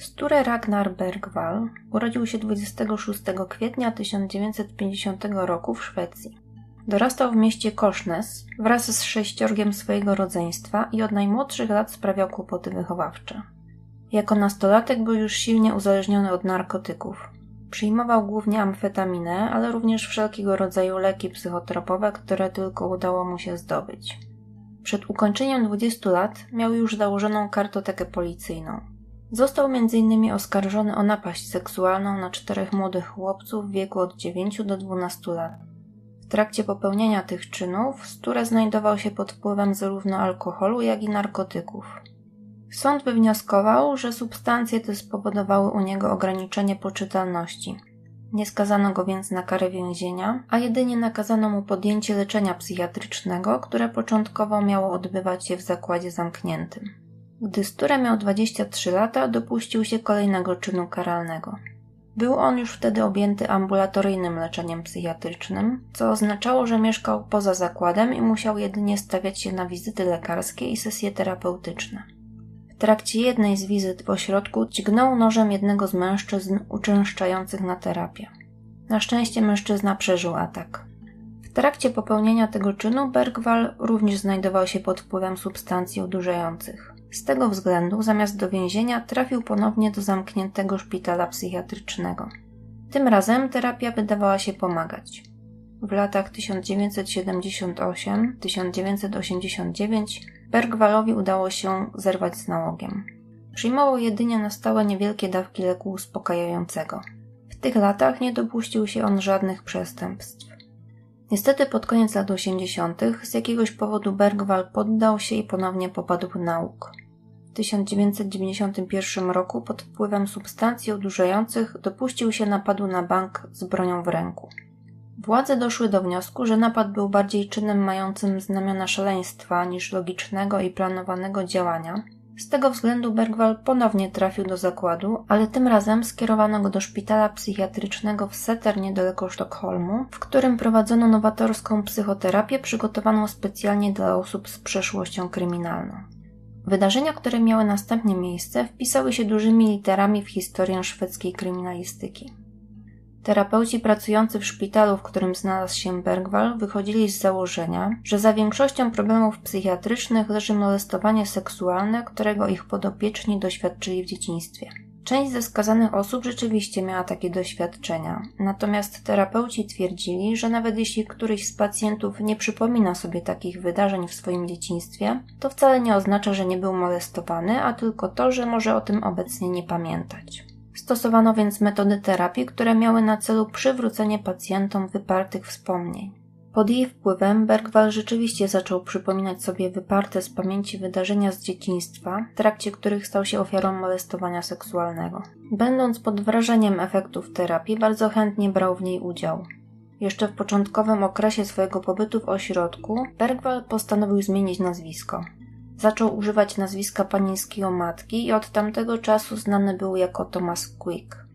Sture Ragnar Bergwall urodził się 26 kwietnia 1950 roku w Szwecji. Dorastał w mieście Kosznes wraz z sześciorgiem swojego rodzeństwa i od najmłodszych lat sprawiał kłopoty wychowawcze. Jako nastolatek był już silnie uzależniony od narkotyków. Przyjmował głównie amfetaminę, ale również wszelkiego rodzaju leki psychotropowe, które tylko udało mu się zdobyć. Przed ukończeniem 20 lat miał już założoną kartotekę policyjną. Został m.in. oskarżony o napaść seksualną na czterech młodych chłopców w wieku od 9 do 12 lat. W trakcie popełniania tych czynów Sture znajdował się pod wpływem zarówno alkoholu, jak i narkotyków. Sąd wywnioskował, że substancje te spowodowały u niego ograniczenie poczytalności. Nie skazano go więc na karę więzienia, a jedynie nakazano mu podjęcie leczenia psychiatrycznego, które początkowo miało odbywać się w zakładzie zamkniętym. Gdy Sture miał 23 lata, dopuścił się kolejnego czynu karalnego. Był on już wtedy objęty ambulatoryjnym leczeniem psychiatrycznym, co oznaczało, że mieszkał poza zakładem i musiał jedynie stawiać się na wizyty lekarskie i sesje terapeutyczne. W trakcie jednej z wizyt w ośrodku dźgnął nożem jednego z mężczyzn uczęszczających na terapię. Na szczęście mężczyzna przeżył atak. W trakcie popełnienia tego czynu Bergwall również znajdował się pod wpływem substancji odurzających. Z tego względu zamiast do więzienia trafił ponownie do zamkniętego szpitala psychiatrycznego. Tym razem terapia wydawała się pomagać. W latach 1978-1989 Bergwalowi udało się zerwać z nałogiem. Przyjmował jedynie na stałe niewielkie dawki leku uspokajającego. W tych latach nie dopuścił się on żadnych przestępstw. Niestety pod koniec lat 80. z jakiegoś powodu Bergwall poddał się i ponownie popadł w nauk. W 1991 roku pod wpływem substancji odurzających dopuścił się napadu na bank z bronią w ręku. Władze doszły do wniosku, że napad był bardziej czynem mającym znamiona szaleństwa niż logicznego i planowanego działania. Z tego względu Bergwall ponownie trafił do zakładu, ale tym razem skierowano go do szpitala psychiatrycznego w Setter niedaleko Sztokholmu, w którym prowadzono nowatorską psychoterapię przygotowaną specjalnie dla osób z przeszłością kryminalną. Wydarzenia, które miały następnie miejsce, wpisały się dużymi literami w historię szwedzkiej kryminalistyki. Terapeuci pracujący w szpitalu, w którym znalazł się Bergwall, wychodzili z założenia, że za większością problemów psychiatrycznych leży molestowanie seksualne, którego ich podopieczni doświadczyli w dzieciństwie. Część ze skazanych osób rzeczywiście miała takie doświadczenia, natomiast terapeuci twierdzili, że nawet jeśli któryś z pacjentów nie przypomina sobie takich wydarzeń w swoim dzieciństwie, to wcale nie oznacza, że nie był molestowany, a tylko to, że może o tym obecnie nie pamiętać. Stosowano więc metody terapii, które miały na celu przywrócenie pacjentom wypartych wspomnień. Pod jej wpływem Bergwall rzeczywiście zaczął przypominać sobie wyparte z pamięci wydarzenia z dzieciństwa, w trakcie których stał się ofiarą molestowania seksualnego. Będąc pod wrażeniem efektów terapii, bardzo chętnie brał w niej udział. Jeszcze w początkowym okresie swojego pobytu w ośrodku, Bergwall postanowił zmienić nazwisko. Zaczął używać nazwiska panieńskiego matki i od tamtego czasu znany był jako Thomas Quick.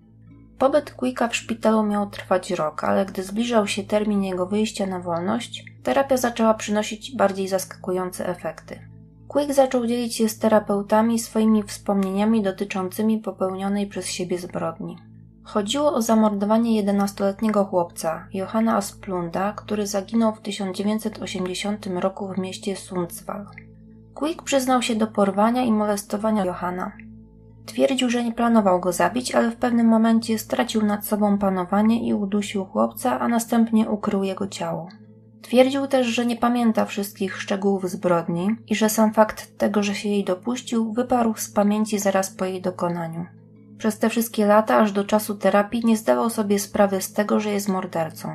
Pobyt Quicka w szpitalu miał trwać rok, ale gdy zbliżał się termin jego wyjścia na wolność, terapia zaczęła przynosić bardziej zaskakujące efekty. Quick zaczął dzielić się z terapeutami swoimi wspomnieniami dotyczącymi popełnionej przez siebie zbrodni. Chodziło o zamordowanie 11-letniego chłopca, Johanna Asplunda, który zaginął w 1980 roku w mieście Sundsvall. Quick przyznał się do porwania i molestowania Johanna. Twierdził, że nie planował go zabić, ale w pewnym momencie stracił nad sobą panowanie i udusił chłopca, a następnie ukrył jego ciało. Twierdził też, że nie pamięta wszystkich szczegółów zbrodni i że sam fakt tego, że się jej dopuścił, wyparł z pamięci zaraz po jej dokonaniu. Przez te wszystkie lata, aż do czasu terapii, nie zdawał sobie sprawy z tego, że jest mordercą.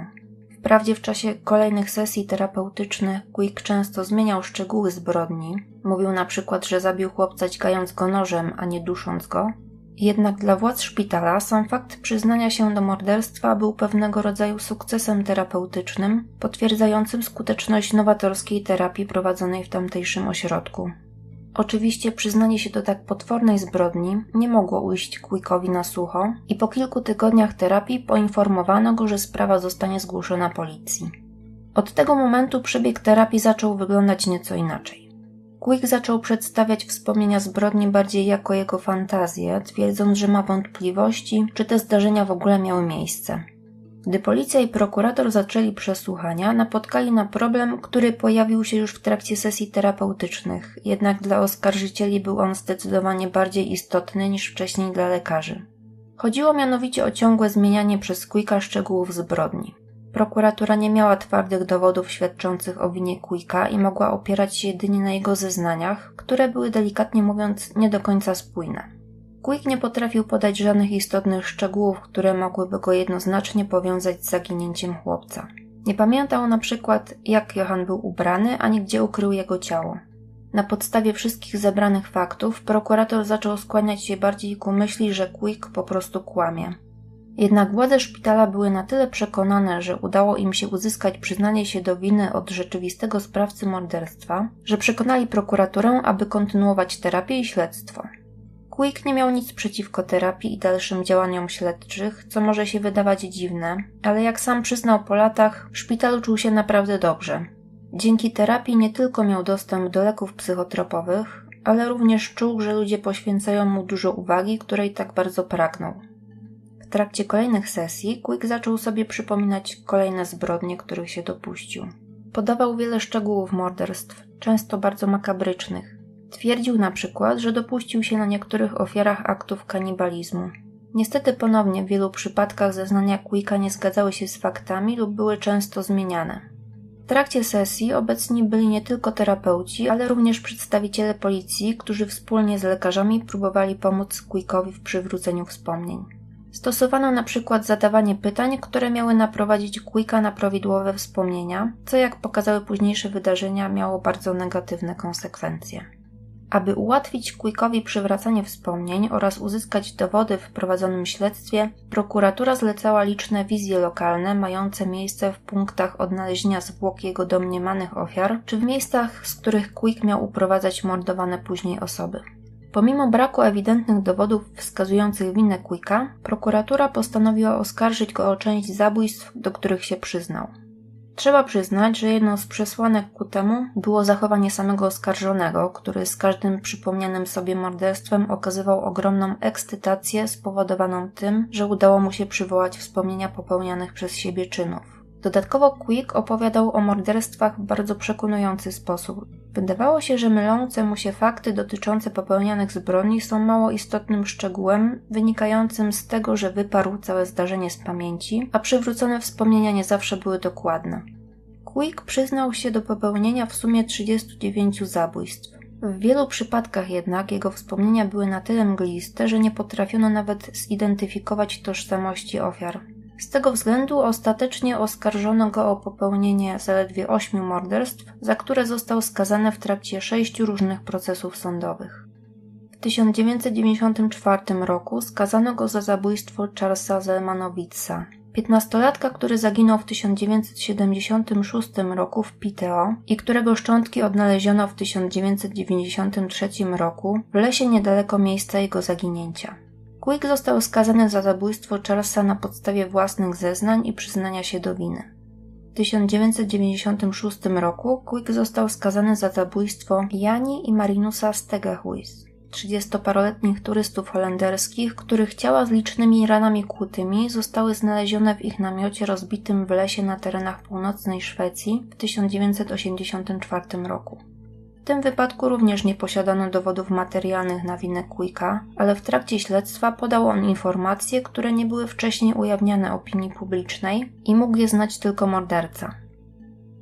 Wprawdzie w czasie kolejnych sesji terapeutycznych Quick często zmieniał szczegóły zbrodni. Mówił na przykład, że zabił chłopca dźgając go nożem, a nie dusząc go. Jednak dla władz szpitala sam fakt przyznania się do morderstwa był pewnego rodzaju sukcesem terapeutycznym, potwierdzającym skuteczność nowatorskiej terapii prowadzonej w tamtejszym ośrodku. Oczywiście przyznanie się do tak potwornej zbrodni nie mogło ujść Quickowi na sucho i po kilku tygodniach terapii poinformowano go, że sprawa zostanie zgłoszona policji. Od tego momentu przebieg terapii zaczął wyglądać nieco inaczej. Quick zaczął przedstawiać wspomnienia zbrodni bardziej jako jego fantazję, twierdząc, że ma wątpliwości, czy te zdarzenia w ogóle miały miejsce. Gdy policja i prokurator zaczęli przesłuchania, napotkali na problem, który pojawił się już w trakcie sesji terapeutycznych, jednak dla oskarżycieli był on zdecydowanie bardziej istotny niż wcześniej dla lekarzy. Chodziło mianowicie o ciągłe zmienianie przez Quicka szczegółów zbrodni. Prokuratura nie miała twardych dowodów świadczących o winie Quicka i mogła opierać się jedynie na jego zeznaniach, które były delikatnie mówiąc nie do końca spójne. Quick nie potrafił podać żadnych istotnych szczegółów, które mogłyby go jednoznacznie powiązać z zaginięciem chłopca. Nie pamiętał na przykład, jak Johan był ubrany, ani gdzie ukrył jego ciało. Na podstawie wszystkich zebranych faktów prokurator zaczął skłaniać się bardziej ku myśli, że Quick po prostu kłamie. Jednak władze szpitala były na tyle przekonane, że udało im się uzyskać przyznanie się do winy od rzeczywistego sprawcy morderstwa, że przekonali prokuraturę, aby kontynuować terapię i śledztwo. Quick nie miał nic przeciwko terapii i dalszym działaniom śledczych, co może się wydawać dziwne, ale jak sam przyznał po latach, w szpitalu czuł się naprawdę dobrze. Dzięki terapii nie tylko miał dostęp do leków psychotropowych, ale również czuł, że ludzie poświęcają mu dużo uwagi, której tak bardzo pragnął. W trakcie kolejnych sesji Quick zaczął sobie przypominać kolejne zbrodnie, których się dopuścił. Podawał wiele szczegółów morderstw, często bardzo makabrycznych. Twierdził na przykład, że dopuścił się na niektórych ofiarach aktów kanibalizmu. Niestety ponownie w wielu przypadkach zeznania Quicka nie zgadzały się z faktami lub były często zmieniane. W trakcie sesji obecni byli nie tylko terapeuci, ale również przedstawiciele policji, którzy wspólnie z lekarzami próbowali pomóc Quickowi w przywróceniu wspomnień. Stosowano na przykład zadawanie pytań, które miały naprowadzić Quicka na prawidłowe wspomnienia, co jak pokazały późniejsze wydarzenia miało bardzo negatywne konsekwencje. Aby ułatwić Quickowi przywracanie wspomnień oraz uzyskać dowody w prowadzonym śledztwie, prokuratura zlecała liczne wizje lokalne mające miejsce w punktach odnalezienia zwłok jego domniemanych ofiar, czy w miejscach, z których Quick miał uprowadzać mordowane później osoby. Pomimo braku ewidentnych dowodów wskazujących winę Quicka, prokuratura postanowiła oskarżyć go o część zabójstw, do których się przyznał. Trzeba przyznać, że jedną z przesłanek ku temu było zachowanie samego oskarżonego, który z każdym przypomnianym sobie morderstwem okazywał ogromną ekscytację spowodowaną tym, że udało mu się przywołać wspomnienia popełnianych przez siebie czynów. Dodatkowo Quick opowiadał o morderstwach w bardzo przekonujący sposób. Wydawało się, że mylące mu się fakty dotyczące popełnianych zbrodni są mało istotnym szczegółem, wynikającym z tego, że wyparł całe zdarzenie z pamięci, a przywrócone wspomnienia nie zawsze były dokładne. Quick przyznał się do popełnienia w sumie 39 zabójstw. W wielu przypadkach jednak jego wspomnienia były na tyle mgliste, że nie potrafiono nawet zidentyfikować tożsamości ofiar. Z tego względu ostatecznie oskarżono go o popełnienie zaledwie ośmiu morderstw, za które został skazany w trakcie sześciu różnych procesów sądowych. W 1994 roku skazano go za zabójstwo Charlesa Zelmanowitza, piętnastolatka, który zaginął w 1976 roku w Piteo i którego szczątki odnaleziono w 1993 roku w lesie niedaleko miejsca jego zaginięcia. Quick został skazany za zabójstwo Charlesa na podstawie własnych zeznań i przyznania się do winy. W 1996 roku Quick został skazany za zabójstwo Jani i Marinusa Stegehuis, 30-paroletnich turystów holenderskich, których ciała z licznymi ranami kłutymi zostały znalezione w ich namiocie rozbitym w lesie na terenach północnej Szwecji w 1984 roku. Tym wypadku również nie posiadano dowodów materialnych na winę Quicka, ale w trakcie śledztwa podał on informacje, które nie były wcześniej ujawniane opinii publicznej i mógł je znać tylko morderca.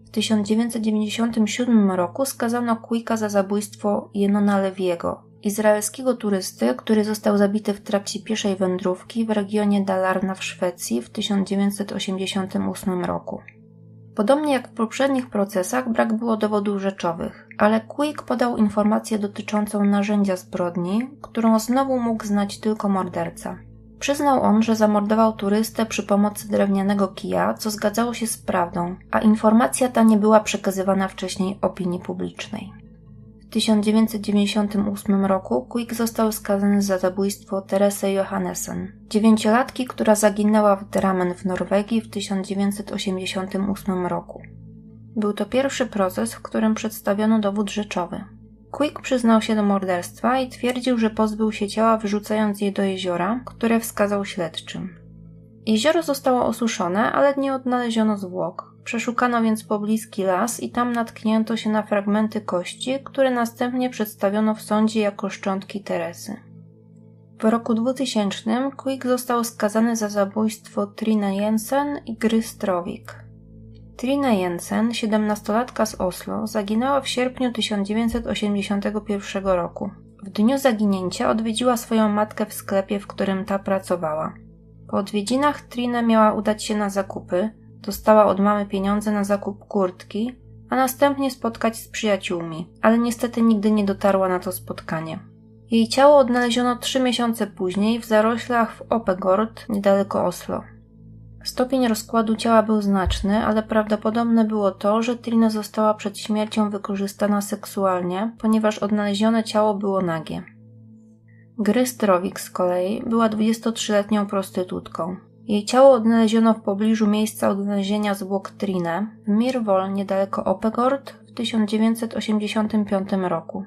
W 1997 roku skazano Quicka za zabójstwo Jenona Lewiego, izraelskiego turysty, który został zabity w trakcie pieszej wędrówki w regionie Dalarna w Szwecji w 1988 roku. Podobnie jak w poprzednich procesach brak było dowodów rzeczowych, ale Quick podał informację dotyczącą narzędzia zbrodni, którą znowu mógł znać tylko morderca. Przyznał on, że zamordował turystę przy pomocy drewnianego kija, co zgadzało się z prawdą, a informacja ta nie była przekazywana wcześniej opinii publicznej. W 1998 roku Quick został skazany za zabójstwo Teresy Johannesen, dziewięciolatki, która zaginęła w Drammen w Norwegii w 1988 roku. Był to pierwszy proces, w którym przedstawiono dowód rzeczowy. Quick przyznał się do morderstwa i twierdził, że pozbył się ciała wyrzucając je do jeziora, które wskazał śledczym. Jezioro zostało osuszone, ale nie odnaleziono zwłok. Przeszukano więc pobliski las i tam natknięto się na fragmenty kości, które następnie przedstawiono w sądzie jako szczątki Teresy. W roku 2000 Quick został skazany za zabójstwo Trina Jensen i Gry Strowik. Trina Jensen, siedemnastolatka z Oslo, zaginęła w sierpniu 1981 roku. W dniu zaginięcia odwiedziła swoją matkę w sklepie, w którym ta pracowała. Po odwiedzinach Trina miała udać się na zakupy, dostała od mamy pieniądze na zakup kurtki, a następnie spotkać z przyjaciółmi, ale niestety nigdy nie dotarła na to spotkanie. Jej ciało odnaleziono trzy miesiące później w zaroślach w Opegord, niedaleko Oslo. Stopień rozkładu ciała był znaczny, ale prawdopodobne było to, że Trina została przed śmiercią wykorzystana seksualnie, ponieważ odnalezione ciało było nagie. Grystrowik z kolei była 23-letnią prostytutką. Jej ciało odnaleziono w pobliżu miejsca odnalezienia zwłok Trine w Mirwol niedaleko Opegord w 1985 roku.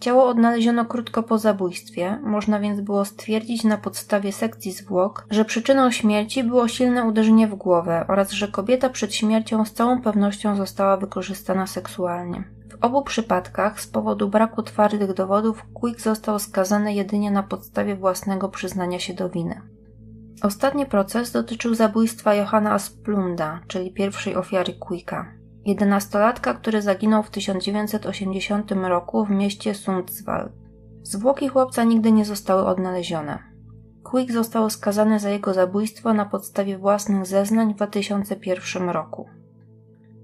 Ciało odnaleziono krótko po zabójstwie, można więc było stwierdzić na podstawie sekcji zwłok, że przyczyną śmierci było silne uderzenie w głowę oraz że kobieta przed śmiercią z całą pewnością została wykorzystana seksualnie. W obu przypadkach z powodu braku twardych dowodów Quick został skazany jedynie na podstawie własnego przyznania się do winy. Ostatni proces dotyczył zabójstwa Johanna Asplunda, czyli pierwszej ofiary Quicka. Jedenastolatka, który zaginął w 1980 roku w mieście Sundsvall. Zwłoki chłopca nigdy nie zostały odnalezione. Quick został skazany za jego zabójstwo na podstawie własnych zeznań w 2001 roku.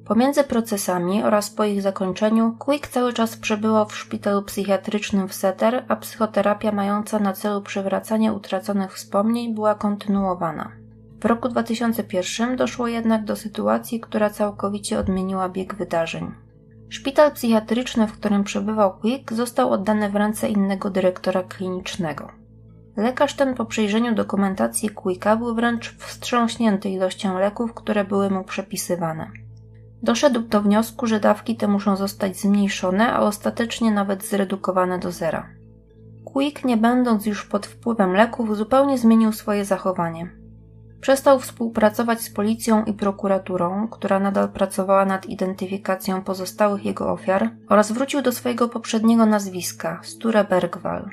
Pomiędzy procesami oraz po ich zakończeniu Quick cały czas przebywał w szpitalu psychiatrycznym w Setter, a psychoterapia mająca na celu przywracanie utraconych wspomnień była kontynuowana. W roku 2001 doszło jednak do sytuacji, która całkowicie odmieniła bieg wydarzeń. Szpital psychiatryczny, w którym przebywał Quick, został oddany w ręce innego dyrektora klinicznego. Lekarz ten po przejrzeniu dokumentacji Quicka był wręcz wstrząśnięty ilością leków, które były mu przepisywane. Doszedł do wniosku, że dawki te muszą zostać zmniejszone, a ostatecznie nawet zredukowane do zera. Quick, nie będąc już pod wpływem leków, zupełnie zmienił swoje zachowanie. Przestał współpracować z policją i prokuraturą, która nadal pracowała nad identyfikacją pozostałych jego ofiar, oraz wrócił do swojego poprzedniego nazwiska Sture Bergwall.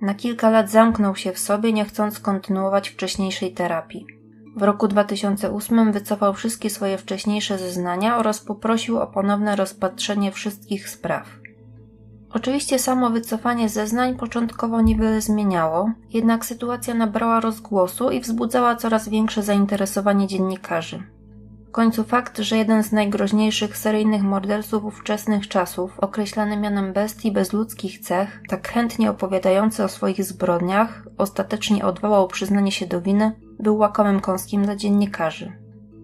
Na kilka lat zamknął się w sobie, nie chcąc kontynuować wcześniejszej terapii. W roku 2008 wycofał wszystkie swoje wcześniejsze zeznania oraz poprosił o ponowne rozpatrzenie wszystkich spraw. Oczywiście samo wycofanie zeznań początkowo niewiele zmieniało, jednak sytuacja nabrała rozgłosu i wzbudzała coraz większe zainteresowanie dziennikarzy. Końcu fakt, że jeden z najgroźniejszych seryjnych morderców ówczesnych czasów, określany mianem bestii bez ludzkich cech, tak chętnie opowiadający o swoich zbrodniach, ostatecznie odwołał przyznanie się do winy, był łakomym kąskiem dla dziennikarzy.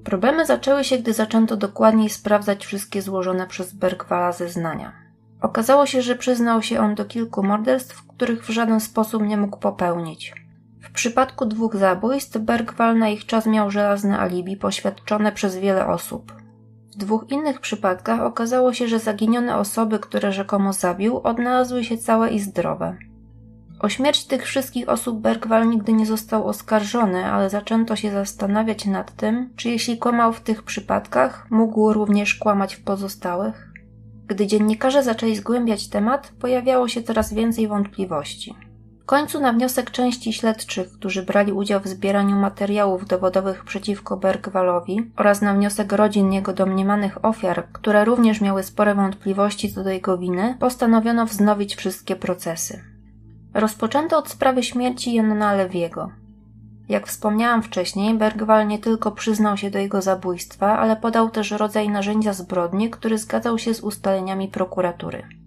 Problemy zaczęły się, gdy zaczęto dokładniej sprawdzać wszystkie złożone przez Bergwala zeznania. Okazało się, że przyznał się on do kilku morderstw, których w żaden sposób nie mógł popełnić. W przypadku dwóch zabójstw Bergwal na ich czas miał żelazne alibi poświadczone przez wiele osób. W dwóch innych przypadkach okazało się, że zaginione osoby, które rzekomo zabił, odnalazły się całe i zdrowe. O śmierć tych wszystkich osób Bergwal nigdy nie został oskarżony, ale zaczęto się zastanawiać nad tym, czy jeśli kłamał w tych przypadkach, mógł również kłamać w pozostałych. Gdy dziennikarze zaczęli zgłębiać temat, pojawiało się coraz więcej wątpliwości. Końcu na wniosek części śledczych, którzy brali udział w zbieraniu materiałów dowodowych przeciwko Bergwalowi oraz na wniosek rodzin jego domniemanych ofiar, które również miały spore wątpliwości co do jego winy, postanowiono wznowić wszystkie procesy. Rozpoczęto od sprawy śmierci Jana Lewiego. Jak wspomniałam wcześniej, Bergwal nie tylko przyznał się do jego zabójstwa, ale podał też rodzaj narzędzia zbrodni, który zgadzał się z ustaleniami prokuratury.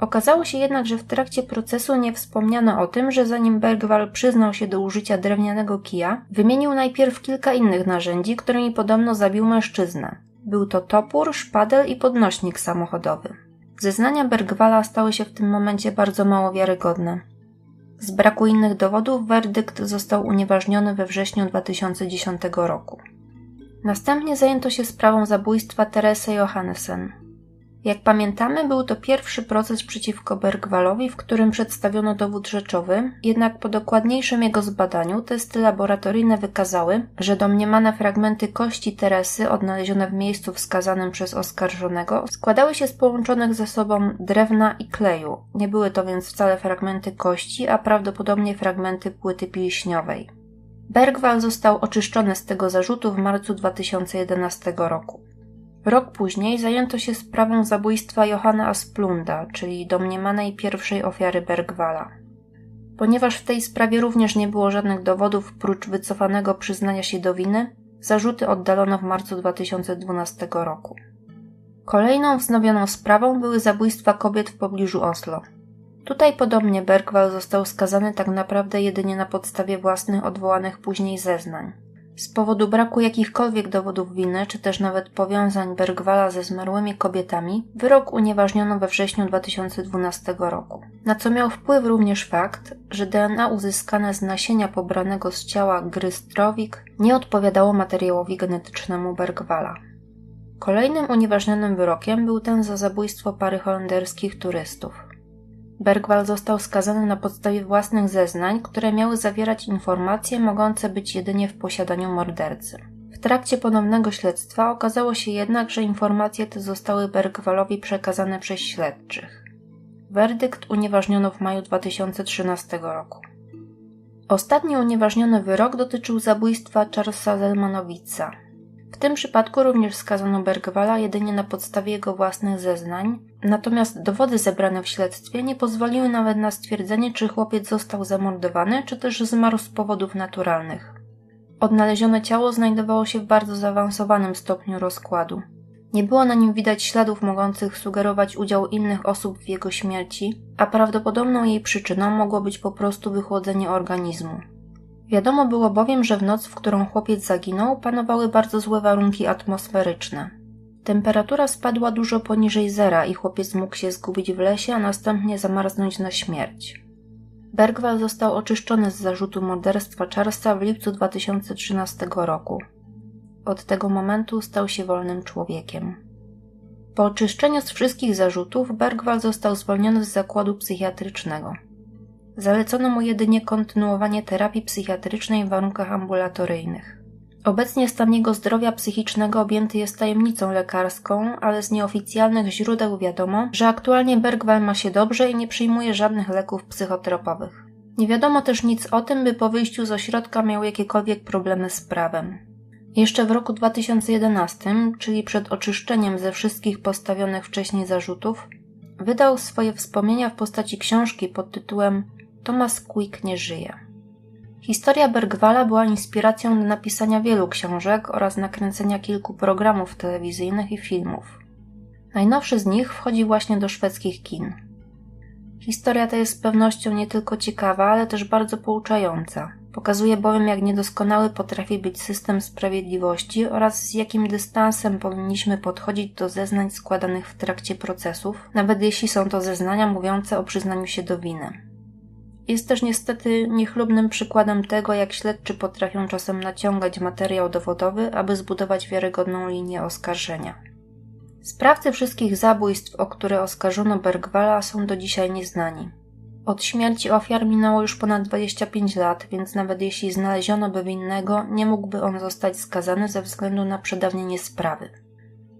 Okazało się jednak, że w trakcie procesu nie wspomniano o tym, że zanim Bergwal przyznał się do użycia drewnianego kija, wymienił najpierw kilka innych narzędzi, którymi podobno zabił mężczyznę. Był to topór, szpadel i podnośnik samochodowy. Zeznania Bergwala stały się w tym momencie bardzo mało wiarygodne. Z braku innych dowodów werdykt został unieważniony we wrześniu 2010 roku. Następnie zajęto się sprawą zabójstwa Teresy Johannesen. Jak pamiętamy, był to pierwszy proces przeciwko Bergwalowi, w którym przedstawiono dowód rzeczowy, jednak po dokładniejszym jego zbadaniu testy laboratoryjne wykazały, że domniemane fragmenty kości Teresy odnalezione w miejscu wskazanym przez oskarżonego składały się z połączonych ze sobą drewna i kleju. Nie były to więc wcale fragmenty kości, a prawdopodobnie fragmenty płyty pilśniowej. Bergwal został oczyszczony z tego zarzutu w marcu 2011 roku. Rok później zajęto się sprawą zabójstwa Johanna Asplunda, czyli domniemanej pierwszej ofiary Bergwala. Ponieważ w tej sprawie również nie było żadnych dowodów prócz wycofanego przyznania się do winy, zarzuty oddalono w marcu 2012 roku. Kolejną wznowioną sprawą były zabójstwa kobiet w pobliżu Oslo. Tutaj podobnie Bergwal został skazany tak naprawdę jedynie na podstawie własnych odwołanych później zeznań. Z powodu braku jakichkolwiek dowodów winy, czy też nawet powiązań Bergwala ze zmarłymi kobietami, wyrok unieważniono we wrześniu 2012 roku. Na co miał wpływ również fakt, że DNA uzyskane z nasienia pobranego z ciała Grystrowik nie odpowiadało materiałowi genetycznemu Bergwala. Kolejnym unieważnionym wyrokiem był ten za zabójstwo pary holenderskich turystów. Bergwal został skazany na podstawie własnych zeznań, które miały zawierać informacje mogące być jedynie w posiadaniu mordercy. W trakcie ponownego śledztwa okazało się jednak, że informacje te zostały Bergwalowi przekazane przez śledczych. Werdykt unieważniono w maju 2013 roku. Ostatni unieważniony wyrok dotyczył zabójstwa Charlesa Zelmanowica, w tym przypadku również skazano Bergwala jedynie na podstawie jego własnych zeznań, natomiast dowody zebrane w śledztwie nie pozwoliły nawet na stwierdzenie, czy chłopiec został zamordowany, czy też zmarł z powodów naturalnych. Odnalezione ciało znajdowało się w bardzo zaawansowanym stopniu rozkładu. Nie było na nim widać śladów mogących sugerować udział innych osób w jego śmierci, a prawdopodobną jej przyczyną mogło być po prostu wychłodzenie organizmu. Wiadomo było bowiem, że w noc, w którą chłopiec zaginął, panowały bardzo złe warunki atmosferyczne. Temperatura spadła dużo poniżej zera i chłopiec mógł się zgubić w lesie, a następnie zamarznąć na śmierć. Bergwal został oczyszczony z zarzutu morderstwa Charlesa w lipcu 2013 roku. Od tego momentu stał się wolnym człowiekiem. Po oczyszczeniu z wszystkich zarzutów Bergwal został zwolniony z zakładu psychiatrycznego. Zalecono mu jedynie kontynuowanie terapii psychiatrycznej w warunkach ambulatoryjnych. Obecnie stan jego zdrowia psychicznego objęty jest tajemnicą lekarską, ale z nieoficjalnych źródeł wiadomo, że aktualnie Bergwal ma się dobrze i nie przyjmuje żadnych leków psychotropowych. Nie wiadomo też nic o tym, by po wyjściu z ośrodka miał jakiekolwiek problemy z prawem. Jeszcze w roku 2011, czyli przed oczyszczeniem ze wszystkich postawionych wcześniej zarzutów, wydał swoje wspomnienia w postaci książki pod tytułem Thomas Quick nie żyje. Historia Bergwala była inspiracją do napisania wielu książek oraz nakręcenia kilku programów telewizyjnych i filmów. Najnowszy z nich wchodzi właśnie do szwedzkich kin. Historia ta jest z pewnością nie tylko ciekawa, ale też bardzo pouczająca. Pokazuje bowiem, jak niedoskonały potrafi być system sprawiedliwości oraz z jakim dystansem powinniśmy podchodzić do zeznań składanych w trakcie procesów, nawet jeśli są to zeznania mówiące o przyznaniu się do winy. Jest też niestety niechlubnym przykładem tego, jak śledczy potrafią czasem naciągać materiał dowodowy, aby zbudować wiarygodną linię oskarżenia. Sprawcy wszystkich zabójstw, o które oskarżono Bergwala, są do dzisiaj nieznani. Od śmierci ofiar minęło już ponad 25 lat, więc nawet jeśli znaleziono by winnego, nie mógłby on zostać skazany ze względu na przedawnienie sprawy.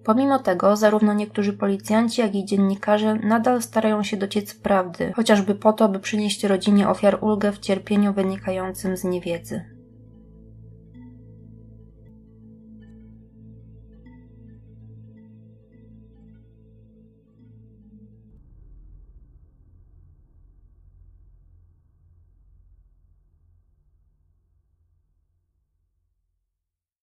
Pomimo tego, zarówno niektórzy policjanci, jak i dziennikarze nadal starają się dociec prawdy, chociażby po to, by przynieść rodzinie ofiar ulgę w cierpieniu wynikającym z niewiedzy.